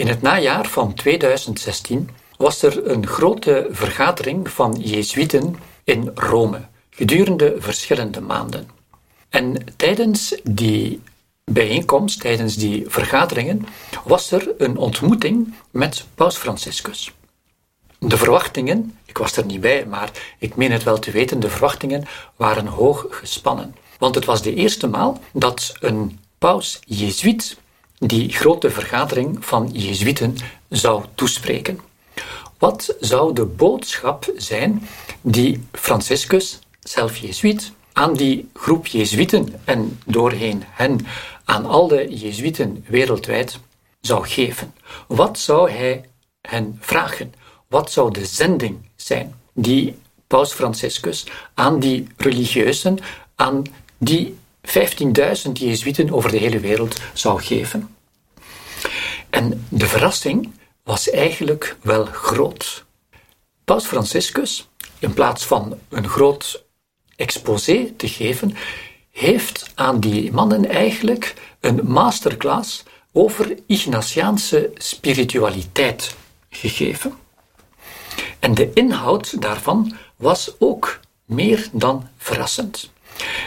In het najaar van 2016 was er een grote vergadering van Jezuïeten in Rome, gedurende verschillende maanden. En tijdens die bijeenkomst, tijdens die vergaderingen, was er een ontmoeting met Paus Franciscus. De verwachtingen, ik was er niet bij, maar ik meen het wel te weten, de verwachtingen waren hoog gespannen. Want het was de eerste maal dat een paus Jezuïet die grote vergadering van Jezuïeten zou toespreken. Wat zou de boodschap zijn die Franciscus, zelf Jezuïet, aan die groep Jezuïeten en doorheen hen aan al de Jezuïeten wereldwijd zou geven? Wat zou hij hen vragen? Wat zou de zending zijn die Paus Franciscus aan die religieuzen, aan die 15.000 Jezuïeten over de hele wereld zou geven? En de verrassing was eigenlijk wel groot. Paus Franciscus, in plaats van een groot exposé te geven, heeft aan die mannen eigenlijk een masterclass over Ignatiaanse spiritualiteit gegeven. En de inhoud daarvan was ook meer dan verrassend.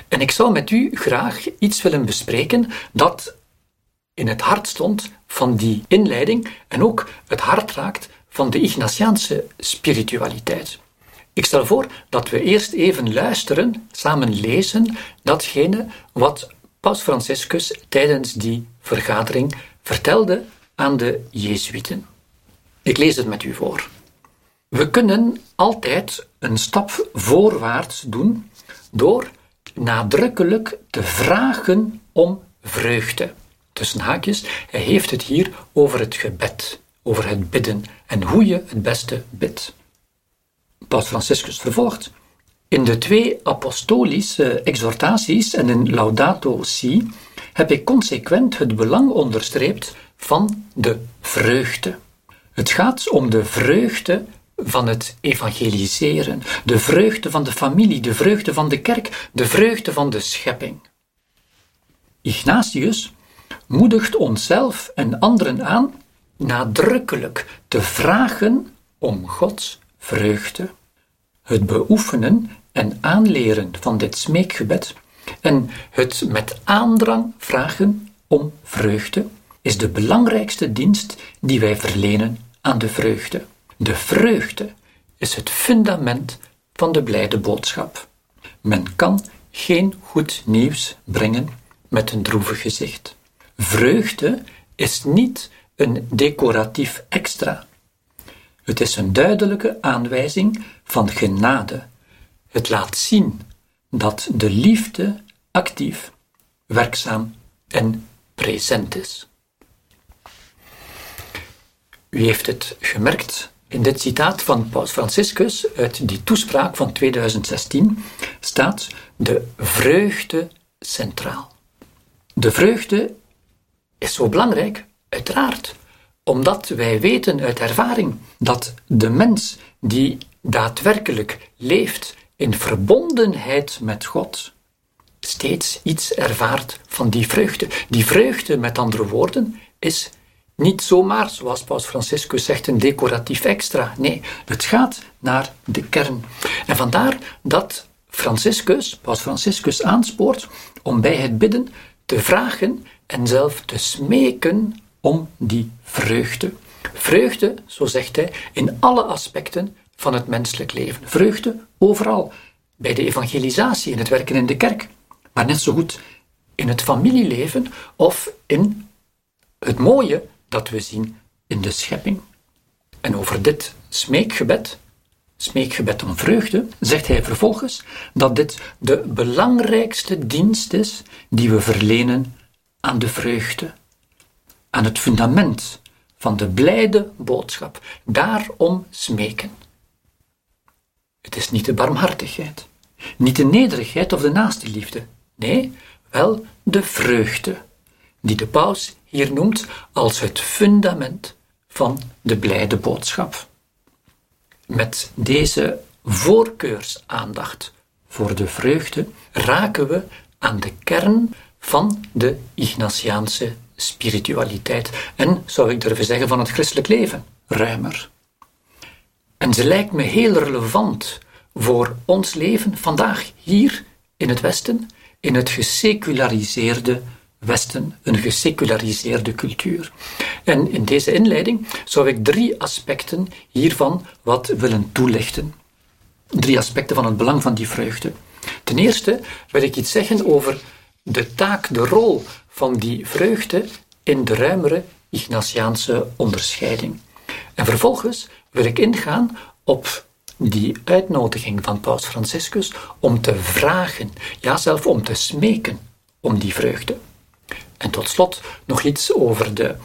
En ik zou met u graag iets willen bespreken dat in het hart stond van die inleiding en ook het hart raakt van de Ignatiaanse spiritualiteit. Ik stel voor dat we eerst even luisteren, samen lezen, datgene wat Paus Franciscus tijdens die vergadering vertelde aan de Jezuïeten. Ik lees het met u voor. We kunnen altijd een stap voorwaarts doen door nadrukkelijk te vragen om vreugde tussen haakjes, hij heeft het hier over het gebed, over het bidden en hoe je het beste bidt. Paus Franciscus vervolgt. In de twee apostolische exhortaties en in Laudato Si heb ik consequent het belang onderstreept van de vreugde. Het gaat om de vreugde van het evangeliseren, de vreugde van de familie, de vreugde van de kerk, de vreugde van de schepping. Ignatius moedigt onszelf en anderen aan nadrukkelijk te vragen om Gods vreugde. Het beoefenen en aanleren van dit smeekgebed en het met aandrang vragen om vreugde is de belangrijkste dienst die wij verlenen aan de vreugde. De vreugde is het fundament van de blijde boodschap. Men kan geen goed nieuws brengen met een droevig gezicht. Vreugde is niet een decoratief extra. Het is een duidelijke aanwijzing van genade. Het laat zien dat de liefde actief, werkzaam en present is. U heeft het gemerkt in dit citaat van Paus Franciscus uit die toespraak van 2016 staat de vreugde centraal. De vreugde is zo belangrijk? Uiteraard. Omdat wij weten uit ervaring dat de mens die daadwerkelijk leeft in verbondenheid met God, steeds iets ervaart van die vreugde. Die vreugde, met andere woorden, is niet zomaar, zoals Paus Franciscus zegt, een decoratief extra. Nee, het gaat naar de kern. En vandaar dat Franciscus, Paus Franciscus aanspoort om bij het bidden te vragen en zelf te smeken om die vreugde. Vreugde, zo zegt hij, in alle aspecten van het menselijk leven. Vreugde overal. Bij de evangelisatie, in het werken in de kerk, maar net zo goed in het familieleven of in het mooie dat we zien in de schepping. En over dit smeekgebed, smeekgebed om vreugde, zegt hij vervolgens dat dit de belangrijkste dienst is die we verlenen aan de vreugde, aan het fundament van de blijde boodschap. Daarom smeken. Het is niet de barmhartigheid, niet de nederigheid of de naaste liefde. Nee, wel de vreugde, die de paus hier noemt als het fundament van de blijde boodschap. Met deze voorkeursaandacht voor de vreugde raken we aan de kern van de Ignatiaanse spiritualiteit en, zou ik durven zeggen, van het christelijk leven, ruimer. En ze lijkt me heel relevant voor ons leven vandaag hier in het Westen, in het geseculariseerde Westen, een geseculariseerde cultuur. En in deze inleiding zou ik drie aspecten hiervan wat willen toelichten. Drie aspecten van het belang van die vreugde. Ten eerste wil ik iets zeggen over de taak, de rol van die vreugde in de ruimere Ignatiaanse onderscheiding. En vervolgens wil ik ingaan op die uitnodiging van Paus Franciscus om te vragen, ja zelf om te smeken om die vreugde. En tot slot nog iets over de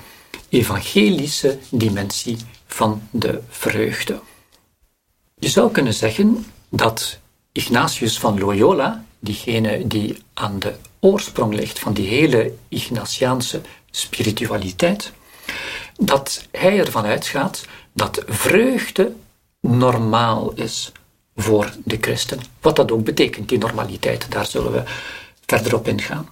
evangelische dimensie van de vreugde. Je zou kunnen zeggen dat Ignatius van Loyola, diegene die aan de oorsprong ligt van die hele Ignatiaanse spiritualiteit, dat hij ervan uitgaat dat vreugde normaal is voor de christen. Wat dat ook betekent, die normaliteit, daar zullen we verder op ingaan.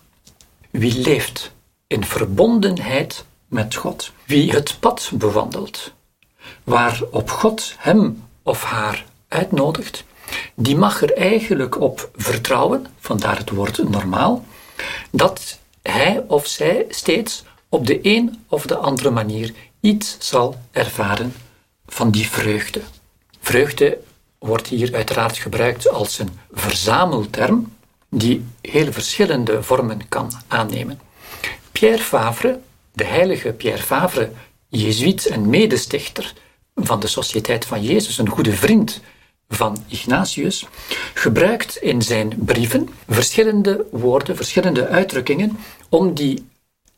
Wie leeft in verbondenheid met God, wie het pad bewandelt, waarop God hem of haar uitnodigt, die mag er eigenlijk op vertrouwen, vandaar het woord normaal, dat hij of zij steeds op de een of de andere manier iets zal ervaren van die vreugde. Vreugde wordt hier uiteraard gebruikt als een verzamelterm die heel verschillende vormen kan aannemen. Pierre Favre, de heilige Pierre Favre, jezuïet en medestichter van de Sociëteit van Jezus, een goede vriend van Ignatius, gebruikt in zijn brieven verschillende woorden, verschillende uitdrukkingen om die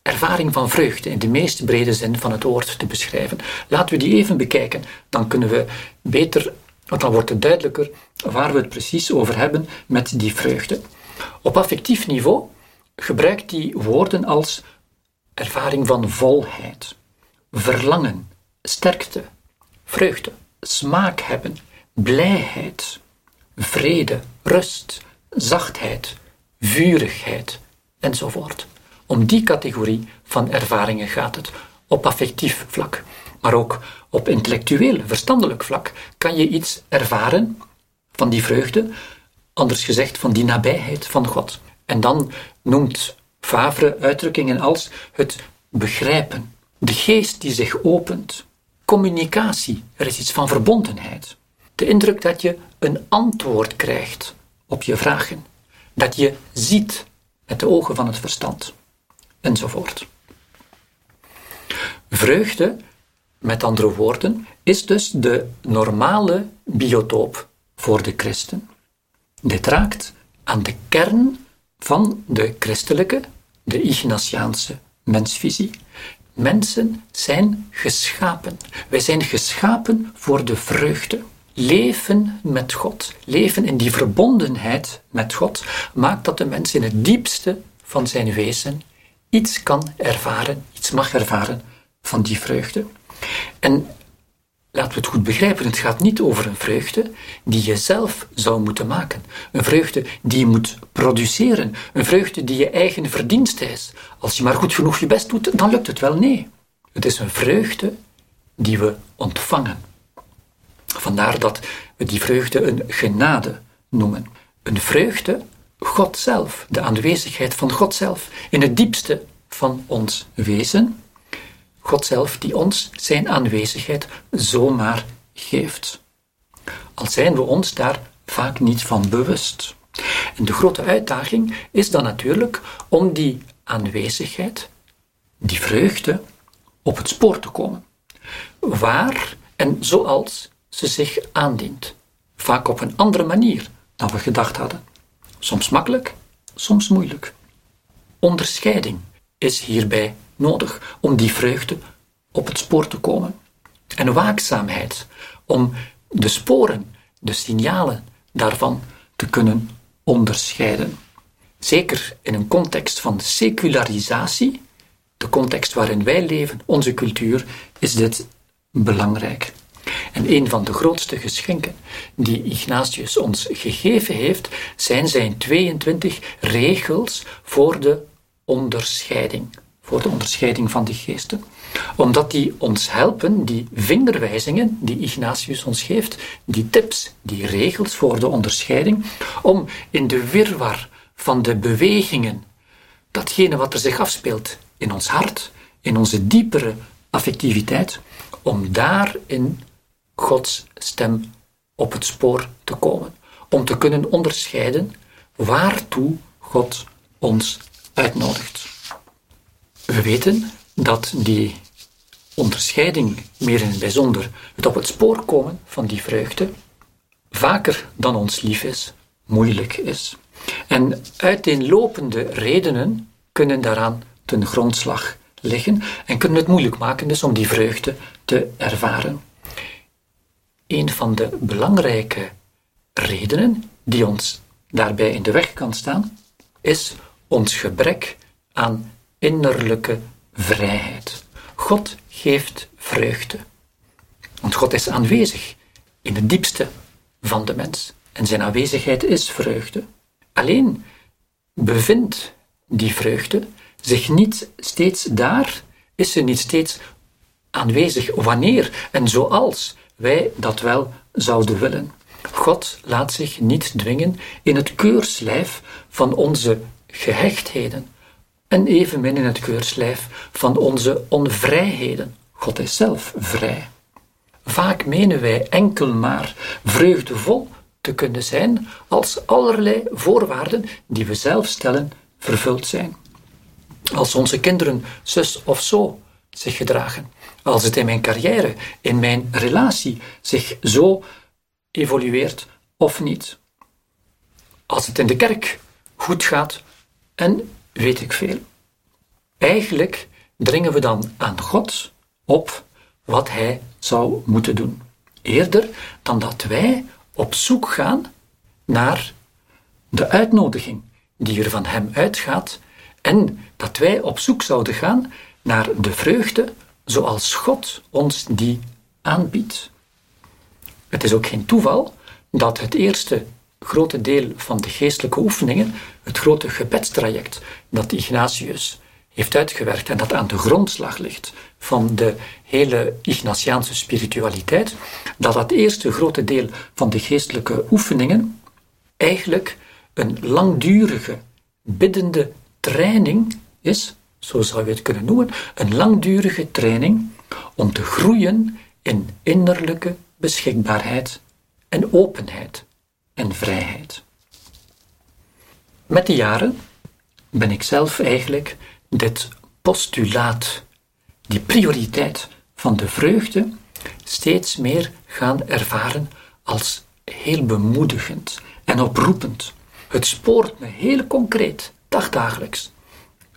ervaring van vreugde in de meest brede zin van het woord te beschrijven. Laten we die even bekijken, dan kunnen we beter, want dan wordt het duidelijker waar we het precies over hebben met die vreugde. Op affectief niveau gebruikt hij woorden als ervaring van volheid, verlangen, sterkte, vreugde, smaak hebben, blijheid, vrede, rust, zachtheid, vurigheid enzovoort. Om die categorie van ervaringen gaat het op affectief vlak. Maar ook op intellectueel, verstandelijk vlak kan je iets ervaren van die vreugde, anders gezegd van die nabijheid van God. En dan noemt Favre uitdrukkingen als het begrijpen, de geest die zich opent, communicatie, er is iets van verbondenheid. De indruk dat je een antwoord krijgt op je vragen, dat je ziet met de ogen van het verstand, enzovoort. Vreugde, met andere woorden, is dus de normale biotoop voor de christen. Dit raakt aan de kern van de christelijke, de Ignatiaanse mensvisie. Mensen zijn geschapen. Wij zijn geschapen voor de vreugde. Leven met God, leven in die verbondenheid met God, maakt dat de mens in het diepste van zijn wezen iets kan ervaren, iets mag ervaren van die vreugde. En laten we het goed begrijpen, het gaat niet over een vreugde die je zelf zou moeten maken. Een vreugde die je moet produceren. Een vreugde die je eigen verdienste is. Als je maar goed genoeg je best doet, dan lukt het wel. Nee. Het is een vreugde die we ontvangen. Vandaar dat we die vreugde een genade noemen. Een vreugde, God zelf, de aanwezigheid van God zelf, in het diepste van ons wezen. God zelf die ons zijn aanwezigheid zomaar geeft. Al zijn we ons daar vaak niet van bewust. En de grote uitdaging is dan natuurlijk om die aanwezigheid, die vreugde, op het spoor te komen. Waar en zoals ze zich aandient. Vaak op een andere manier dan we gedacht hadden. Soms makkelijk, soms moeilijk. Onderscheiding is hierbij nodig om die vreugde op het spoor te komen. En waakzaamheid om de sporen, de signalen daarvan te kunnen onderscheiden. Zeker in een context van secularisatie, de context waarin wij leven, onze cultuur, is dit belangrijk. En een van de grootste geschenken die Ignatius ons gegeven heeft, zijn zijn 22 regels voor de onderscheiding voor de onderscheiding van de geesten, omdat die ons helpen, die vingerwijzingen die Ignatius ons geeft, die tips, die regels voor de onderscheiding, om in de wirwar van de bewegingen, datgene wat er zich afspeelt in ons hart, in onze diepere affectiviteit, om daar in Gods stem op het spoor te komen, om te kunnen onderscheiden waartoe God ons uitnodigt. We weten dat die onderscheiding, meer in het bijzonder het op het spoor komen van die vreugde, vaker dan ons lief is, moeilijk is. En uiteenlopende redenen kunnen daaraan ten grondslag liggen en kunnen het moeilijk maken dus om die vreugde te ervaren. Een van de belangrijke redenen die ons daarbij in de weg kan staan, is ons gebrek aan innerlijke vrijheid. God geeft vreugde. Want God is aanwezig in het diepste van de mens. En zijn aanwezigheid is vreugde. Alleen bevindt die vreugde zich niet steeds daar, is ze niet steeds aanwezig wanneer en zoals wij dat wel zouden willen. God laat zich niet dwingen in het keurslijf van onze gehechtheden en evenmin in het keurslijf van onze onvrijheden. God is zelf vrij. Vaak menen wij enkel maar vreugdevol te kunnen zijn als allerlei voorwaarden die we zelf stellen vervuld zijn. Als onze kinderen zus of zo zich gedragen, als het in mijn carrière, in mijn relatie zich zo evolueert of niet. Als het in de kerk goed gaat en weet ik veel. Eigenlijk dringen we dan aan God op wat Hij zou moeten doen. Eerder dan dat wij op zoek gaan naar de uitnodiging die er van Hem uitgaat en dat wij op zoek zouden gaan naar de vreugde zoals God ons die aanbiedt. Het is ook geen toeval dat het eerste grote deel van de geestelijke oefeningen, het grote gebedstraject dat Ignatius heeft uitgewerkt en dat aan de grondslag ligt van de hele Ignatiaanse spiritualiteit, dat dat eerste grote deel van de geestelijke oefeningen eigenlijk een langdurige biddende training is, zo zou je het kunnen noemen, een langdurige training om te groeien in innerlijke beschikbaarheid en openheid en vrijheid. Met de jaren ben ik zelf eigenlijk dit postulaat, die prioriteit van de vreugde, steeds meer gaan ervaren als heel bemoedigend en oproepend. Het spoort me heel concreet, dagdagelijks,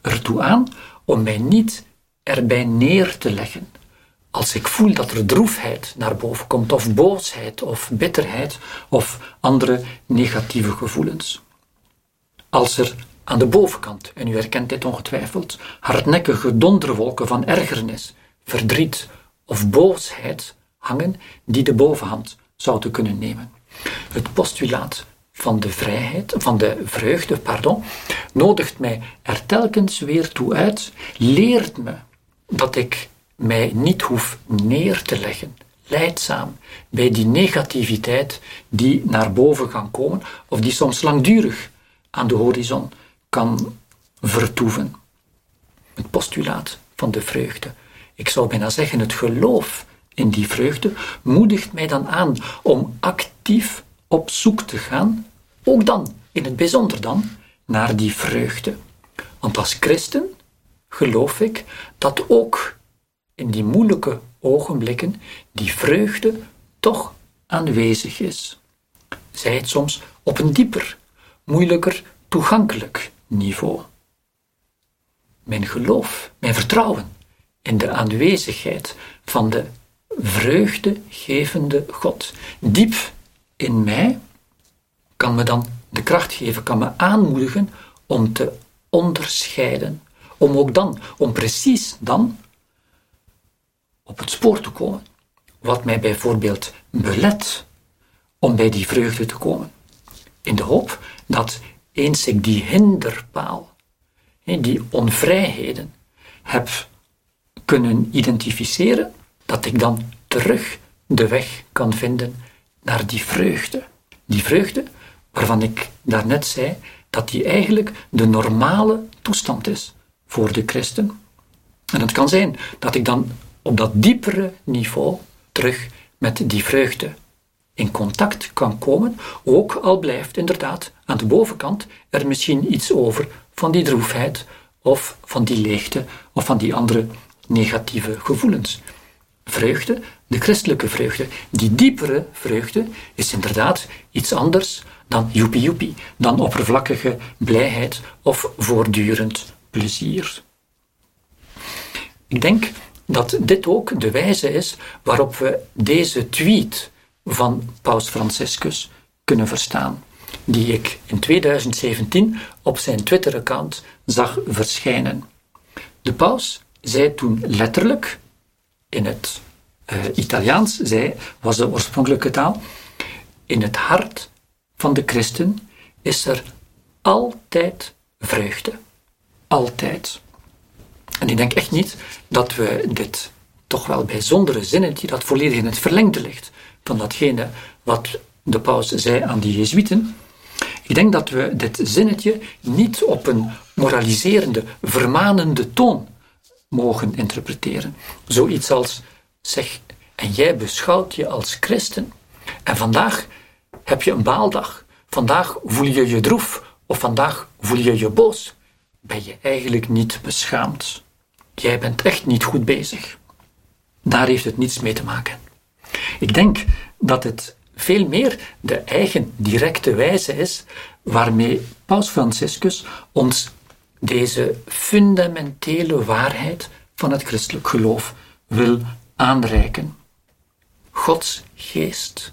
ertoe aan om mij niet erbij neer te leggen. Als ik voel dat er droefheid naar boven komt, of boosheid, of bitterheid, of andere negatieve gevoelens. Als er aan de bovenkant, en u herkent dit ongetwijfeld, hardnekkige donderwolken van ergernis, verdriet of boosheid hangen die de bovenhand zouden kunnen nemen. Het postulaat van de vrijheid, van de vreugde, pardon, nodigt mij er telkens weer toe uit, leert me dat ik mij niet hoef neer te leggen, leidzaam, bij die negativiteit die naar boven kan komen of die soms langdurig aan de horizon kan vertoeven. Het postulaat van de vreugde. Ik zou bijna zeggen, het geloof in die vreugde moedigt mij dan aan om actief op zoek te gaan, ook dan, in het bijzonder dan, naar die vreugde. Want als christen geloof ik dat ook in die moeilijke ogenblikken die vreugde toch aanwezig is. Zij het soms op een dieper, moeilijker toegankelijk niveau. Mijn geloof, mijn vertrouwen in de aanwezigheid van de vreugdegevende God, diep in mij, kan me dan de kracht geven, kan me aanmoedigen om te onderscheiden. Om ook dan, om precies dan op het spoor te komen. Wat mij bijvoorbeeld belet om bij die vreugde te komen. In de hoop dat eens ik die hinderpaal, die onvrijheden, heb kunnen identificeren, dat ik dan terug de weg kan vinden naar die vreugde. Die vreugde waarvan ik daarnet zei dat die eigenlijk de normale toestand is voor de christen. En het kan zijn dat ik dan op dat diepere niveau terug met die vreugde in contact kan komen, ook al blijft inderdaad aan de bovenkant er misschien iets over van die droefheid of van die leegte of van die andere negatieve gevoelens. Vreugde, de christelijke vreugde, die diepere vreugde, is inderdaad iets anders dan joepie joepie, dan oppervlakkige blijheid of voortdurend plezier. Ik denk dat dit ook de wijze is waarop we deze tweet van Paus Franciscus kunnen verstaan, die ik in 2017 op zijn Twitter-account zag verschijnen. De paus zei toen letterlijk, in het uh, Italiaans, zei, was de oorspronkelijke taal, in het hart van de christen is er altijd vreugde. Altijd. En ik denk echt niet dat we dit toch wel bijzondere zinnen, die dat volledig in het verlengde ligt van datgene wat de paus zei aan die Jezuïeten. Ik denk dat we dit zinnetje niet op een moraliserende, vermanende toon mogen interpreteren. Zoiets als, zeg, en jij beschouwt je als christen. En vandaag heb je een baaldag. Vandaag voel je je droef. Of vandaag voel je je boos. Ben je eigenlijk niet beschaamd. Jij bent echt niet goed bezig. Daar heeft het niets mee te maken. Ik denk dat het veel meer de eigen directe wijze is waarmee Paus Franciscus ons deze fundamentele waarheid van het christelijk geloof wil aanreiken. Gods geest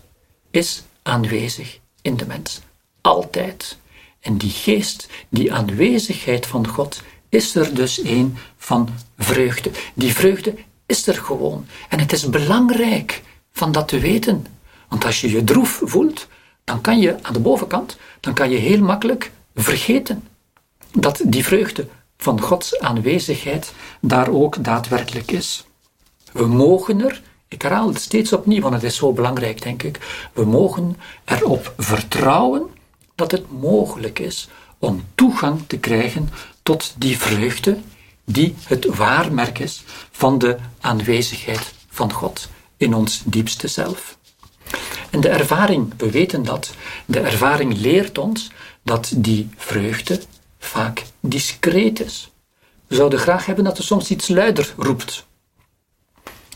is aanwezig in de mens, altijd. En die geest, die aanwezigheid van God, is er dus een van vreugde. Die vreugde is er gewoon. En het is belangrijk van dat te weten. Want als je je droef voelt, dan kan je aan de bovenkant, dan kan je heel makkelijk vergeten dat die vreugde van Gods aanwezigheid daar ook daadwerkelijk is. We mogen er, ik herhaal het steeds opnieuw, want het is zo belangrijk, denk ik, we mogen erop vertrouwen dat het mogelijk is om toegang te krijgen tot die vreugde die het waarmerk is van de aanwezigheid van God in ons diepste zelf. En de ervaring, we weten dat, de ervaring leert ons dat die vreugde vaak discreet is. We zouden graag hebben dat er soms iets luider roept.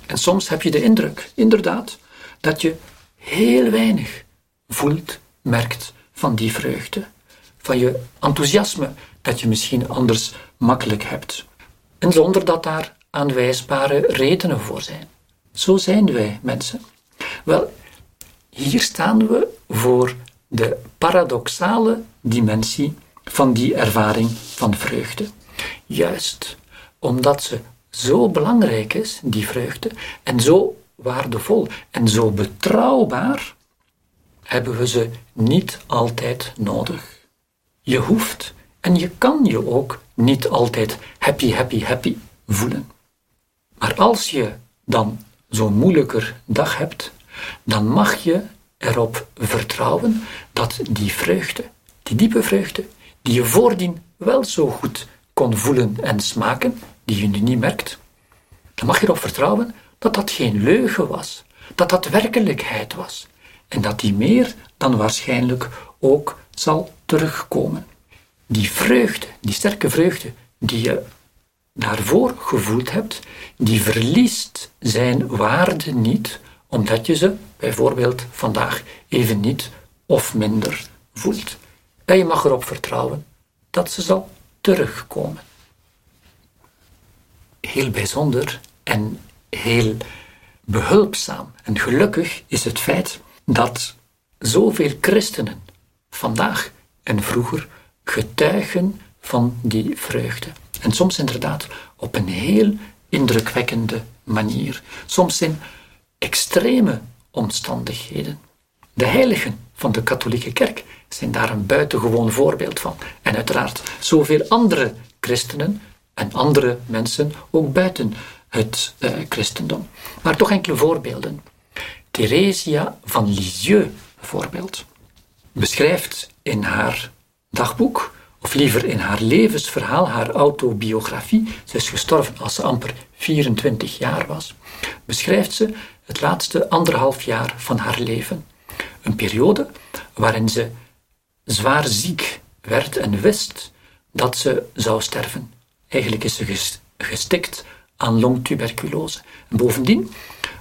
En soms heb je de indruk, inderdaad, dat je heel weinig voelt, merkt van die vreugde. Van je enthousiasme dat je misschien anders makkelijk hebt. En zonder dat daar aanwijsbare redenen voor zijn. Zo zijn wij mensen. Wel, hier staan we voor de paradoxale dimensie van die ervaring van vreugde. Juist omdat ze zo belangrijk is, die vreugde, en zo waardevol en zo betrouwbaar, hebben we ze niet altijd nodig. Je hoeft en je kan je ook niet altijd happy, happy, happy voelen. Maar als je dan zo'n moeilijker dag hebt, dan mag je erop vertrouwen dat die vreugde, die diepe vreugde, die je voordien wel zo goed kon voelen en smaken, die je nu niet merkt, dan mag je erop vertrouwen dat dat geen leugen was, dat dat werkelijkheid was en dat die meer dan waarschijnlijk ook zal terugkomen. Die vreugde, die sterke vreugde die je daarvoor gevoeld hebt, die verliest zijn waarde niet omdat je ze bijvoorbeeld vandaag even niet of minder voelt. En je mag erop vertrouwen dat ze zal terugkomen. Heel bijzonder en heel behulpzaam en gelukkig is het feit dat zoveel christenen vandaag en vroeger getuigen van die vreugde. En soms inderdaad op een heel indrukwekkende manier. Soms in extreme omstandigheden. De heiligen van de katholieke kerk zijn daar een buitengewoon voorbeeld van. En uiteraard zoveel andere christenen en andere mensen ook buiten het uh, christendom. Maar toch enkele voorbeelden. Theresia van Lisieux bijvoorbeeld beschrijft in haar dagboek, of liever in haar levensverhaal, haar autobiografie, ze is gestorven als ze amper 24 jaar was, beschrijft ze het laatste anderhalf jaar van haar leven. Een periode waarin ze zwaar ziek werd en wist dat ze zou sterven. Eigenlijk is ze gestikt aan longtuberculose. En bovendien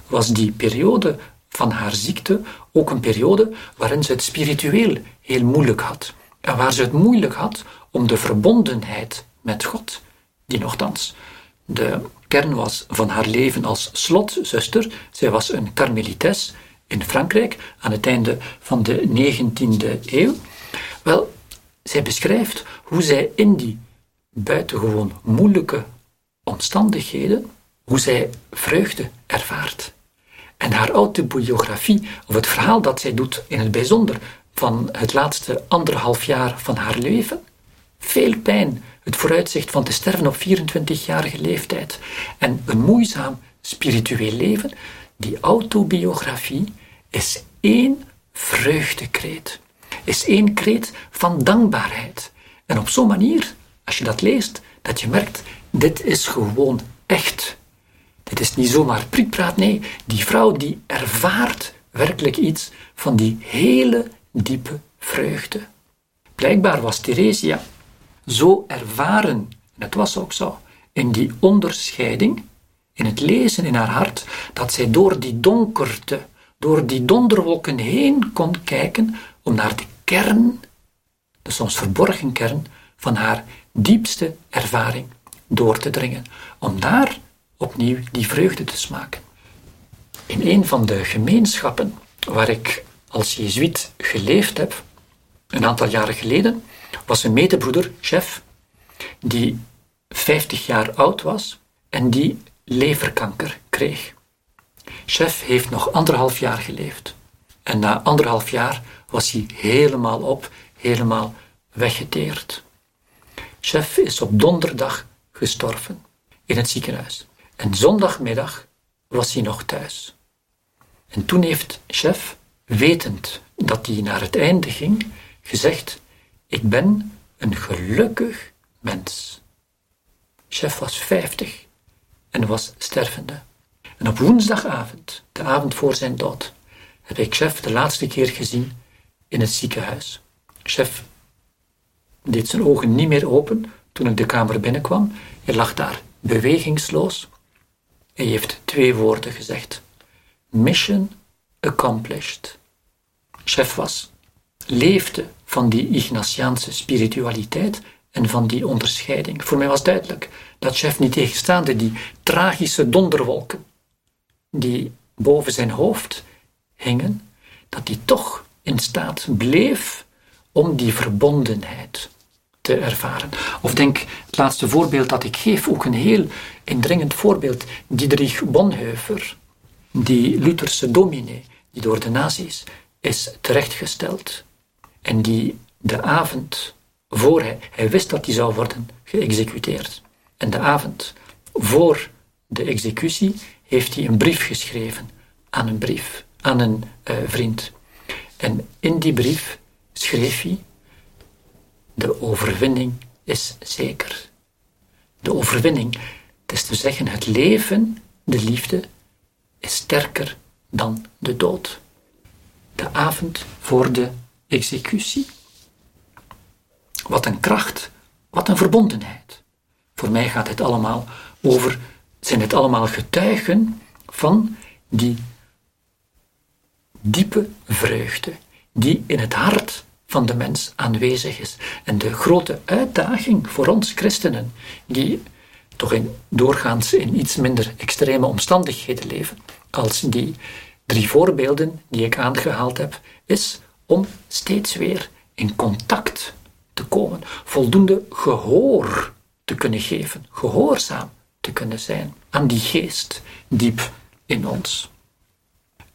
was die periode van haar ziekte ook een periode waarin ze het spiritueel heel moeilijk had. En waar ze het moeilijk had om de verbondenheid met God, die nogthans de kern was van haar leven als slotzuster. Zij was een karmelites in Frankrijk aan het einde van de 19e eeuw. Wel, zij beschrijft hoe zij in die buitengewoon moeilijke omstandigheden, hoe zij vreugde ervaart. En haar autobiografie, of het verhaal dat zij doet in het bijzonder van het laatste anderhalf jaar van haar leven, veel pijn, het vooruitzicht van te sterven op 24-jarige leeftijd. En een moeizaam spiritueel leven, die autobiografie is één vreugdekreet, is één kreet van dankbaarheid. En op zo'n manier, als je dat leest, dat je merkt, dit is gewoon echt. Dit is niet zomaar prikpraat, nee, die vrouw die ervaart werkelijk iets van die hele diepe vreugde. Blijkbaar was Theresia zo ervaren, en het was ook zo, in die onderscheiding, in het lezen in haar hart, dat zij door die donkerte, door die donderwolken heen kon kijken om naar de kern, de soms verborgen kern, van haar diepste ervaring door te dringen, om daar opnieuw die vreugde te smaken. In een van de gemeenschappen waar ik als jezuïet geleefd heb, een aantal jaren geleden, was een medebroeder, chef, die 50 jaar oud was en die leverkanker kreeg. Chef heeft nog anderhalf jaar geleefd. En na anderhalf jaar was hij helemaal op, helemaal weggeteerd. Chef is op donderdag gestorven in het ziekenhuis. En zondagmiddag was hij nog thuis. En toen heeft chef, wetend dat hij naar het einde ging, gezegd: Ik ben een gelukkig mens. Chef was vijftig en was stervende. En op woensdagavond, de avond voor zijn dood, heb ik chef de laatste keer gezien in het ziekenhuis. Chef deed zijn ogen niet meer open toen ik de kamer binnenkwam. Hij lag daar bewegingsloos. Hij heeft twee woorden gezegd: Mission accomplished. Chef was, leefde van die Ignatiaanse spiritualiteit en van die onderscheiding. Voor mij was duidelijk dat chef niet tegenstaande die tragische donderwolken die boven zijn hoofd hingen, dat hij toch in staat bleef om die verbondenheid te ervaren. Of denk, het laatste voorbeeld dat ik geef, ook een heel indringend voorbeeld, Diederich Bonhoeffer, die Lutherse dominee, die door de nazi's is terechtgesteld en die de avond voor hij, hij wist dat hij zou worden geëxecuteerd. En de avond voor de executie heeft hij een brief geschreven aan een brief, aan een uh, vriend. En in die brief schreef hij: De overwinning is zeker. De overwinning, het is te zeggen, het leven, de liefde, is sterker dan de dood. De avond voor de executie. Wat een kracht, wat een verbondenheid. Voor mij gaat het allemaal over, zijn het allemaal getuigen van die diepe vreugde die in het hart van de mens aanwezig is. En de grote uitdaging voor ons christenen, die toch in, doorgaans in iets minder extreme omstandigheden leven, als die drie voorbeelden die ik aangehaald heb, is om steeds weer in contact te komen, voldoende gehoor te kunnen geven, gehoorzaam te kunnen zijn aan die geest diep in ons.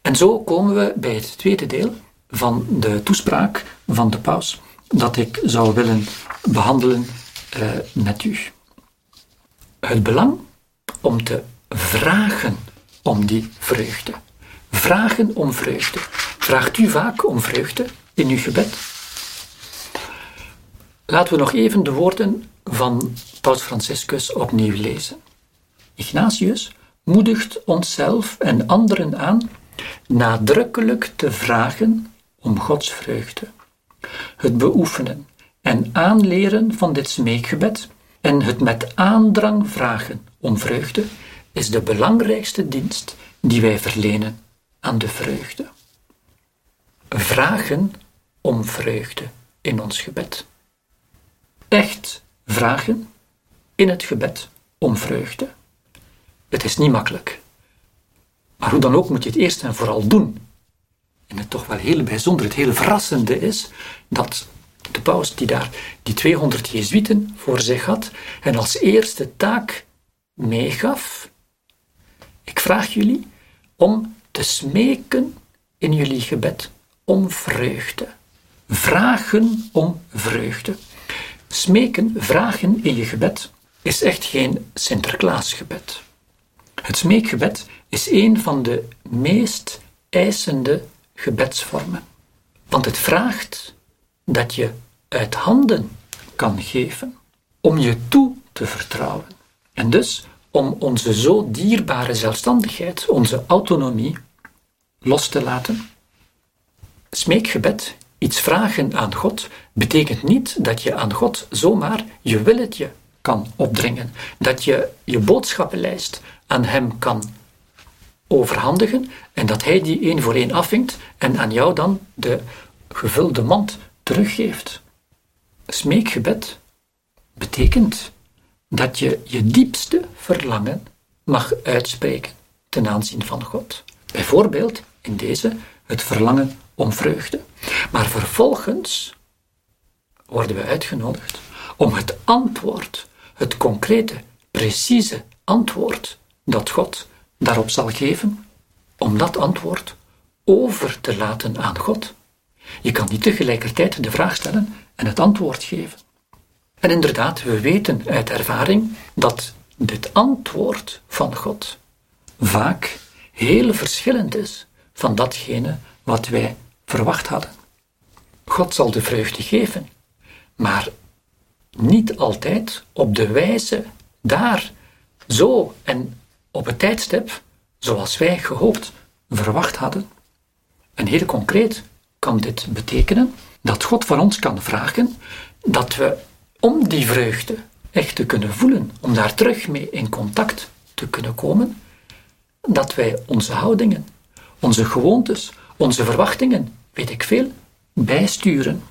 En zo komen we bij het tweede deel van de toespraak van de paus, dat ik zou willen behandelen uh, met u. het belang om te vragen om die vreugde. Vragen om vreugde. Vraagt u vaak om vreugde in uw gebed? Laten we nog even de woorden van Paus Franciscus opnieuw lezen. Ignatius moedigt onszelf en anderen aan nadrukkelijk te vragen om Gods vreugde. Het beoefenen en aanleren van dit smeekgebed en het met aandrang vragen om vreugde is de belangrijkste dienst die wij verlenen aan de vreugde. Vragen om vreugde in ons gebed. Echt vragen in het gebed om vreugde. Het is niet makkelijk. Maar hoe dan ook moet je het eerst en vooral doen. En het toch wel heel bijzonder, het heel verrassende is dat de paus die daar die 200 jezuïeten voor zich had en als eerste taak meegaf, ik vraag jullie om smeken in jullie gebed om vreugde. Vragen om vreugde. Smeken, vragen in je gebed is echt geen Sinterklaasgebed. Het smeekgebed is een van de meest eisende gebedsvormen. Want het vraagt dat je uit handen kan geven om je toe te vertrouwen. En dus om onze zo dierbare zelfstandigheid, onze autonomie, los te laten. Smeekgebed, iets vragen aan God, betekent niet dat je aan God zomaar je willetje kan opdringen, dat je je boodschappenlijst aan Hem kan overhandigen en dat Hij die één voor één afvinkt en aan jou dan de gevulde mand teruggeeft. Smeekgebed betekent dat je je diepste verlangen mag uitspreken ten aanzien van God. Bijvoorbeeld in deze het verlangen om vreugde. Maar vervolgens worden we uitgenodigd om het antwoord, het concrete, precieze antwoord dat God daarop zal geven, om dat antwoord over te laten aan God. Je kan niet tegelijkertijd de vraag stellen en het antwoord geven. En inderdaad, we weten uit ervaring dat dit antwoord van God vaak heel verschillend is van datgene wat wij verwacht hadden. God zal de vreugde geven, maar niet altijd op de wijze daar, zo en op het tijdstip zoals wij gehoopt verwacht hadden. En heel concreet kan dit betekenen dat God van ons kan vragen dat we om die vreugde echt te kunnen voelen, om daar terug mee in contact te kunnen komen, dat wij onze houdingen, onze gewoontes, onze verwachtingen, weet ik veel, bijsturen.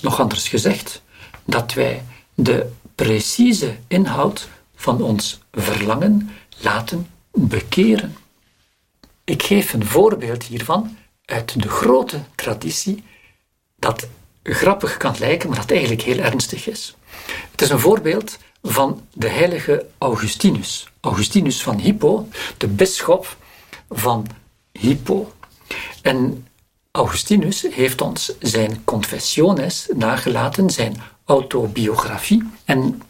Nog anders gezegd, dat wij de precieze inhoud van ons verlangen laten bekeren. Ik geef een voorbeeld hiervan uit de grote traditie dat grappig kan lijken, maar dat eigenlijk heel ernstig is. Het is een voorbeeld van de heilige Augustinus. Augustinus van Hippo, de bisschop van Hippo. En Augustinus heeft ons zijn Confessiones nagelaten, zijn autobiografie. En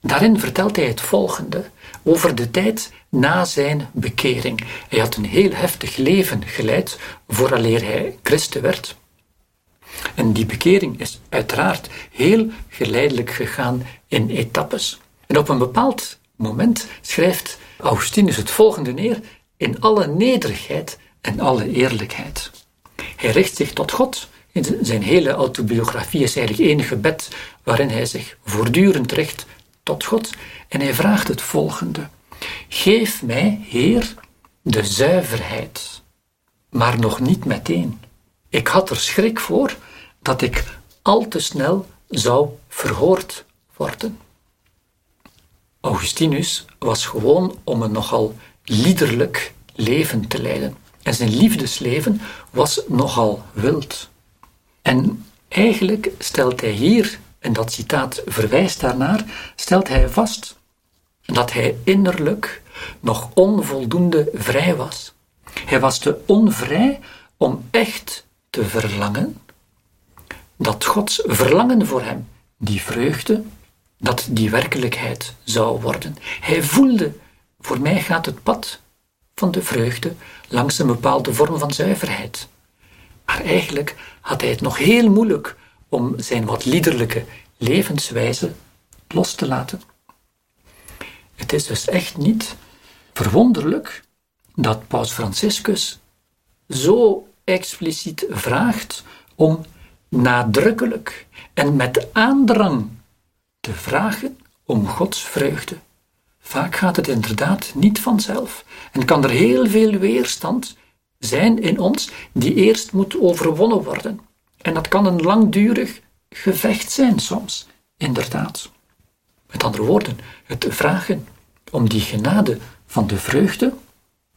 daarin vertelt hij het volgende over de tijd na zijn bekering. Hij had een heel heftig leven geleid vooraleer hij christen werd. En die bekering is uiteraard heel geleidelijk gegaan in etappes. En op een bepaald moment schrijft Augustinus het volgende neer in alle nederigheid en alle eerlijkheid. Hij richt zich tot God. In zijn hele autobiografie is eigenlijk één gebed waarin hij zich voortdurend richt tot God. En hij vraagt het volgende: Geef mij, Heer, de zuiverheid, maar nog niet meteen. Ik had er schrik voor dat ik al te snel zou verhoord worden. Augustinus was gewoon om een nogal liederlijk leven te leiden. En zijn liefdesleven was nogal wild. En eigenlijk stelt hij hier, en dat citaat verwijst daarnaar, stelt hij vast dat hij innerlijk nog onvoldoende vrij was. Hij was te onvrij om echt te verlangen dat Gods verlangen voor hem, die vreugde, dat die werkelijkheid zou worden. Hij voelde, voor mij gaat het pad van de vreugde langs een bepaalde vorm van zuiverheid. Maar eigenlijk had hij het nog heel moeilijk om zijn wat liederlijke levenswijze los te laten. Het is dus echt niet verwonderlijk dat Paus Franciscus zo expliciet vraagt om nadrukkelijk en met aandrang te vragen om Gods vreugde. Vaak gaat het inderdaad niet vanzelf en kan er heel veel weerstand zijn in ons die eerst moet overwonnen worden. En dat kan een langdurig gevecht zijn soms, inderdaad. Met andere woorden, het vragen om die genade van de vreugde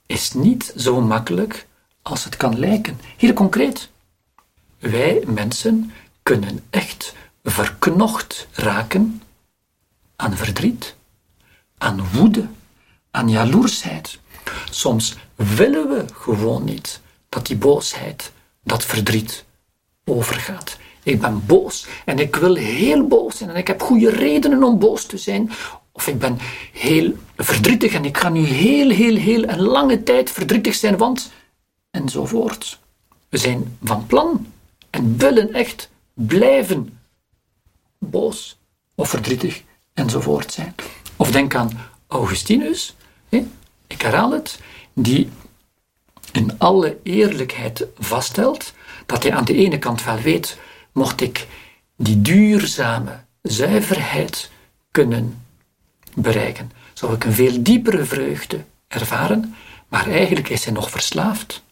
is niet zo makkelijk als het kan lijken. Hier concreet. Wij mensen kunnen echt verknocht raken aan verdriet, aan woede, aan jaloersheid. Soms willen we gewoon niet dat die boosheid, dat verdriet overgaat. Ik ben boos en ik wil heel boos zijn en ik heb goede redenen om boos te zijn. Of ik ben heel verdrietig en ik ga nu heel, heel, heel een lange tijd verdrietig zijn, want enzovoort. We zijn van plan en willen echt blijven boos of verdrietig enzovoort zijn. Of denk aan Augustinus, ik herhaal het, die in alle eerlijkheid vaststelt dat hij aan de ene kant wel weet, mocht ik die duurzame zuiverheid kunnen bereiken, zou ik een veel diepere vreugde ervaren, maar eigenlijk is hij nog verslaafd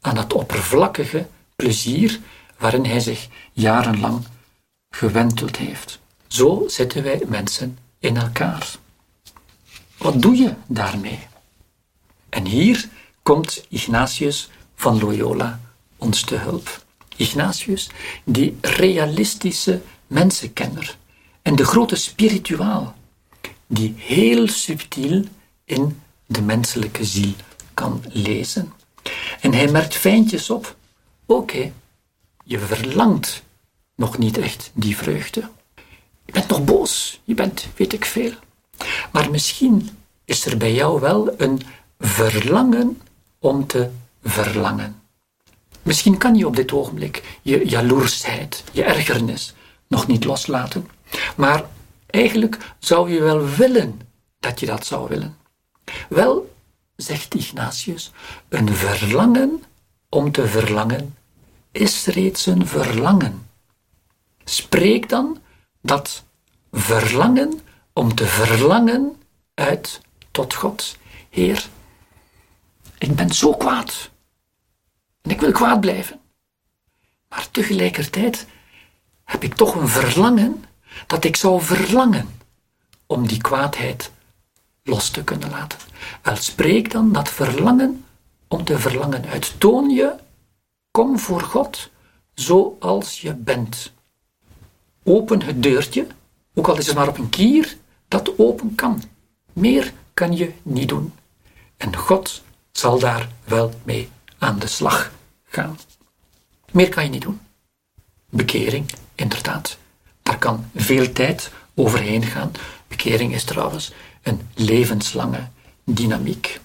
aan dat oppervlakkige plezier waarin hij zich jarenlang gewenteld heeft. Zo zitten wij mensen in elkaar. Wat doe je daarmee? En hier komt Ignatius van Loyola ons te hulp. Ignatius, die realistische mensenkenner en de grote spirituaal, die heel subtiel in de menselijke ziel kan lezen. En hij merkt fijntjes op. Oké, je verlangt nog niet echt die vreugde. Je bent nog boos, je bent weet ik veel. Maar misschien is er bij jou wel een verlangen om te verlangen. Misschien kan je op dit ogenblik je jaloersheid, je ergernis nog niet loslaten, maar eigenlijk zou je wel willen dat je dat zou willen. Wel, zegt Ignatius, een verlangen om te verlangen is reeds een verlangen. Spreek dan dat verlangen om te verlangen uit tot God. Heer, ik ben zo kwaad. En ik wil kwaad blijven. Maar tegelijkertijd heb ik toch een verlangen dat ik zou verlangen om die kwaadheid los te kunnen laten. Wel, spreek dan dat verlangen om te verlangen uit. Toon je, kom voor God zoals je bent. Open het deurtje, ook al is het maar op een kier, dat open kan. Meer kan je niet doen. En God zal daar wel mee aan de slag gaan. Meer kan je niet doen. Bekering, inderdaad. Daar kan veel tijd overheen gaan. Bekering is trouwens een levenslange dynamiek.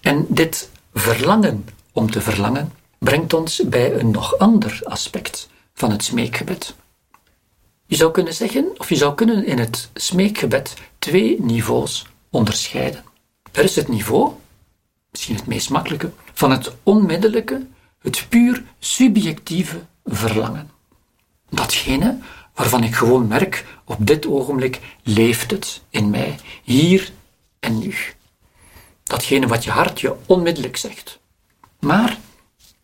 En dit verlangen om te verlangen brengt ons bij een nog ander aspect van het smeekgebed. Je zou kunnen zeggen, of je zou kunnen in het smeekgebed twee niveaus onderscheiden. Er is het niveau, misschien het meest makkelijke, van het onmiddellijke, het puur subjectieve verlangen. Datgene waarvan ik gewoon merk, op dit ogenblik leeft het in mij, hier en nu. Datgene wat je hart je onmiddellijk zegt. Maar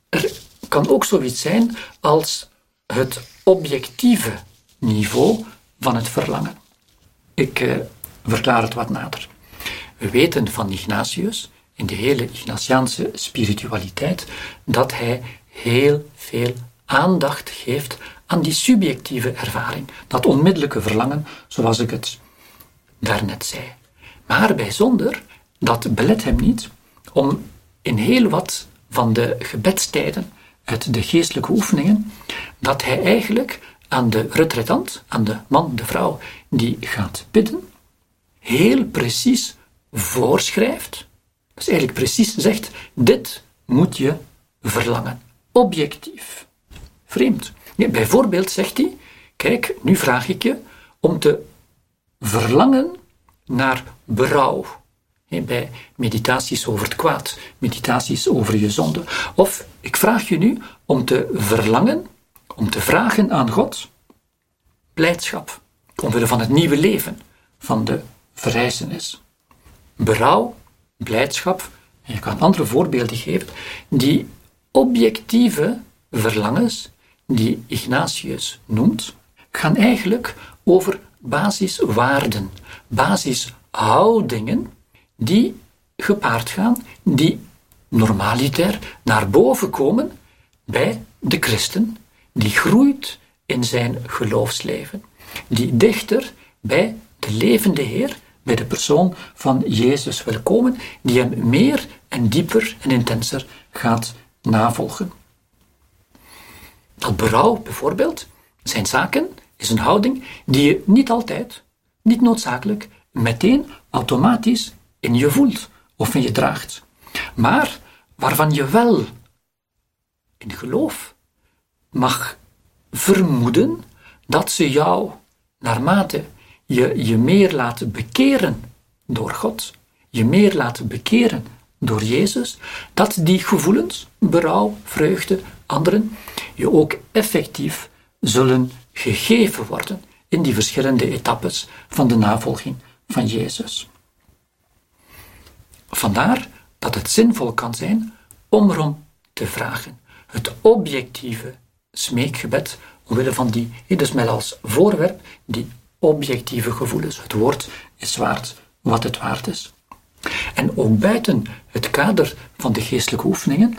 er kan ook zoiets zijn als het objectieve niveau van het verlangen. Ik eh, verklaar het wat nader. We weten van Ignatius, in de hele Ignatiaanse spiritualiteit, dat hij heel veel aandacht geeft aan die subjectieve ervaring, dat onmiddellijke verlangen, zoals ik het daarnet zei. Maar bijzonder, dat belet hem niet om in heel wat van de gebedstijden uit de geestelijke oefeningen, dat hij eigenlijk aan de retretant, aan de man, de vrouw die gaat bidden, heel precies voorschrijft, dus eigenlijk precies zegt, dit moet je verlangen. Objectief. Vreemd. bijvoorbeeld zegt hij, kijk, nu vraag ik je om te verlangen naar berouw. Bij meditaties over het kwaad, meditaties over je zonde. Of ik vraag je nu om te verlangen, om te vragen aan God, blijdschap, omwille van het nieuwe leven, van de verrijzenis. Berouw, blijdschap, en je kan andere voorbeelden geven, die objectieve verlangens, die Ignatius noemt, gaan eigenlijk over basiswaarden, basishoudingen die gepaard gaan, die normalitair naar boven komen bij de christen, die groeit in zijn geloofsleven, die dichter bij de levende Heer, bij de persoon van Jezus wil komen, die hem meer en dieper en intenser gaat navolgen. Dat berouw bijvoorbeeld zijn zaken is een houding die je niet altijd, niet noodzakelijk, meteen automatisch in je voelt of in je draagt, maar waarvan je wel in geloof mag vermoeden dat ze jou, naarmate je je meer laat bekeren door God, je meer laat bekeren door Jezus, dat die gevoelens, berouw, vreugde, anderen, je ook effectief zullen gegeven worden in die verschillende etappes van de navolging van Jezus. Vandaar dat het zinvol kan zijn om erom te vragen. Het objectieve smeekgebed, omwille van die, dus met als voorwerp die objectieve gevoelens. Het woord is waard wat het waard is. En ook buiten het kader van de geestelijke oefeningen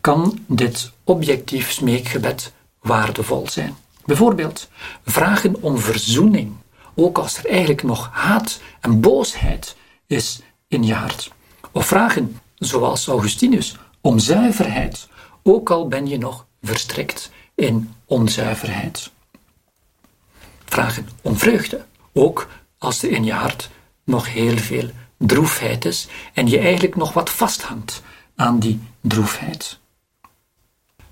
kan dit objectief smeekgebed waardevol zijn. Bijvoorbeeld vragen om verzoening, ook als er eigenlijk nog haat en boosheid is in je hart. Of vragen, zoals Augustinus, om zuiverheid, ook al ben je nog verstrikt in onzuiverheid. Vragen om vreugde, ook als er in je hart nog heel veel droefheid is en je eigenlijk nog wat vasthangt aan die droefheid.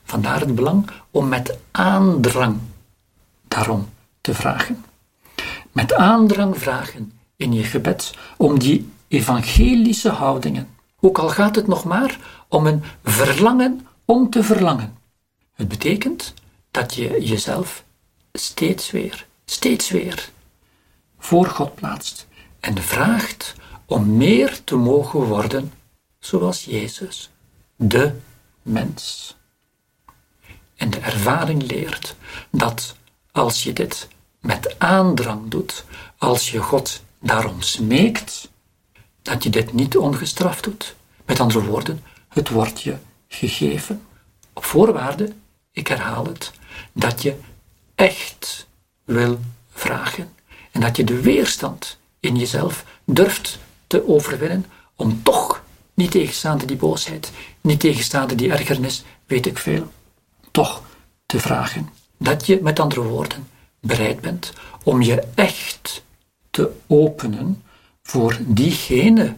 Vandaar het belang om met aandrang daarom te vragen. Met aandrang vragen in je gebed om die evangelische houdingen. Ook al gaat het nog maar om een verlangen om te verlangen. Het betekent dat je jezelf steeds weer, steeds weer voor God plaatst en vraagt om meer te mogen worden zoals Jezus, de mens. En de ervaring leert dat als je dit met aandrang doet, als je God daarom smeekt, dat je dit niet ongestraft doet. Met andere woorden, het wordt je gegeven. Op voorwaarde, ik herhaal het, dat je echt wil vragen en dat je de weerstand in jezelf durft te overwinnen om toch, niet tegenstaande die boosheid, niet tegenstaande die ergernis, weet ik veel, toch te vragen. Dat je, met andere woorden, bereid bent om je echt te openen voor diegene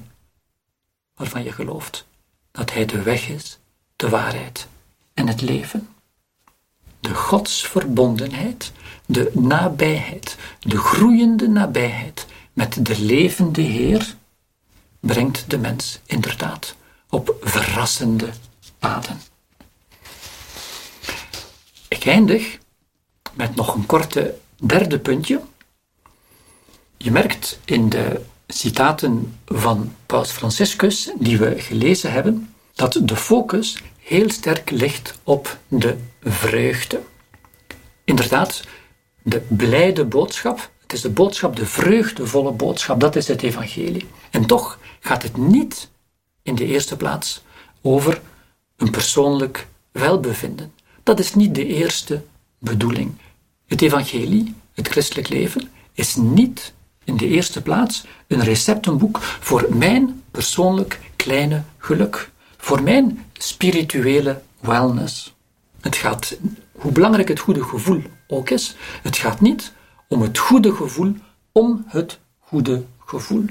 waarvan je gelooft dat hij de weg is, de waarheid en het leven. De godsverbondenheid, de nabijheid, de groeiende nabijheid met de levende Heer brengt de mens inderdaad op verrassende paden. Ik eindig met nog een korte derde puntje. Je merkt in de citaten van Paus Franciscus die we gelezen hebben, dat de focus heel sterk ligt op de vreugde. Inderdaad, de blijde boodschap, het is de boodschap, de vreugdevolle boodschap, dat is het evangelie. En toch gaat het niet in de eerste plaats over een persoonlijk welbevinden. Dat is niet de eerste bedoeling. Het evangelie, het christelijk leven, is niet in de eerste plaats een receptenboek voor mijn persoonlijk kleine geluk, voor mijn spirituele wellness. Het gaat, hoe belangrijk het goede gevoel ook is. Het gaat niet om het goede gevoel, om het goede gevoel.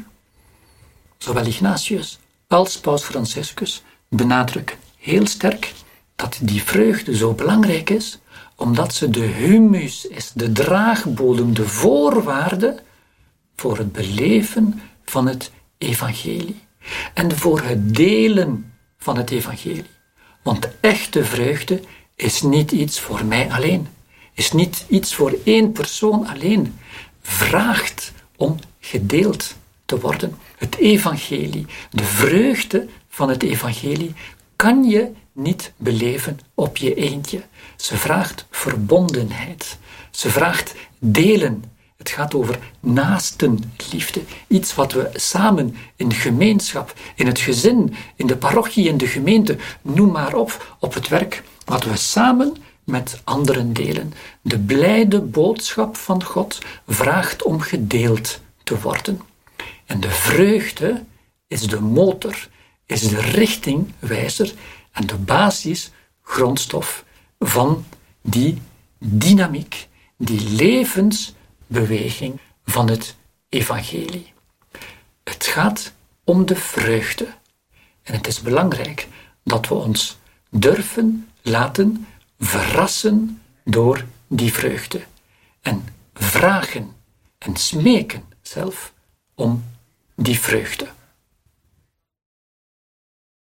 Zowel Ignatius als Paus Franciscus benadrukken heel sterk dat die vreugde zo belangrijk is, omdat ze de humus is, de draagbodem, de voorwaarde voor het beleven van het evangelie en voor het delen van het evangelie. Want echte vreugde is niet iets voor mij alleen, is niet iets voor één persoon alleen, vraagt om gedeeld te worden. Het evangelie, de vreugde van het evangelie, kan je niet beleven op je eentje. Ze vraagt verbondenheid. Ze vraagt delen. Het gaat over naastenliefde. Iets wat we samen in gemeenschap, in het gezin, in de parochie, in de gemeente, noem maar op, op het werk, wat we samen met anderen delen. De blijde boodschap van God vraagt om gedeeld te worden. En de vreugde is de motor, is de richtingwijzer en de basis, grondstof van die dynamiek, die levensbeweging van het evangelie. Het gaat om de vreugde. En het is belangrijk dat we ons durven laten verrassen door die vreugde. En vragen en smeken zelf om die vreugde.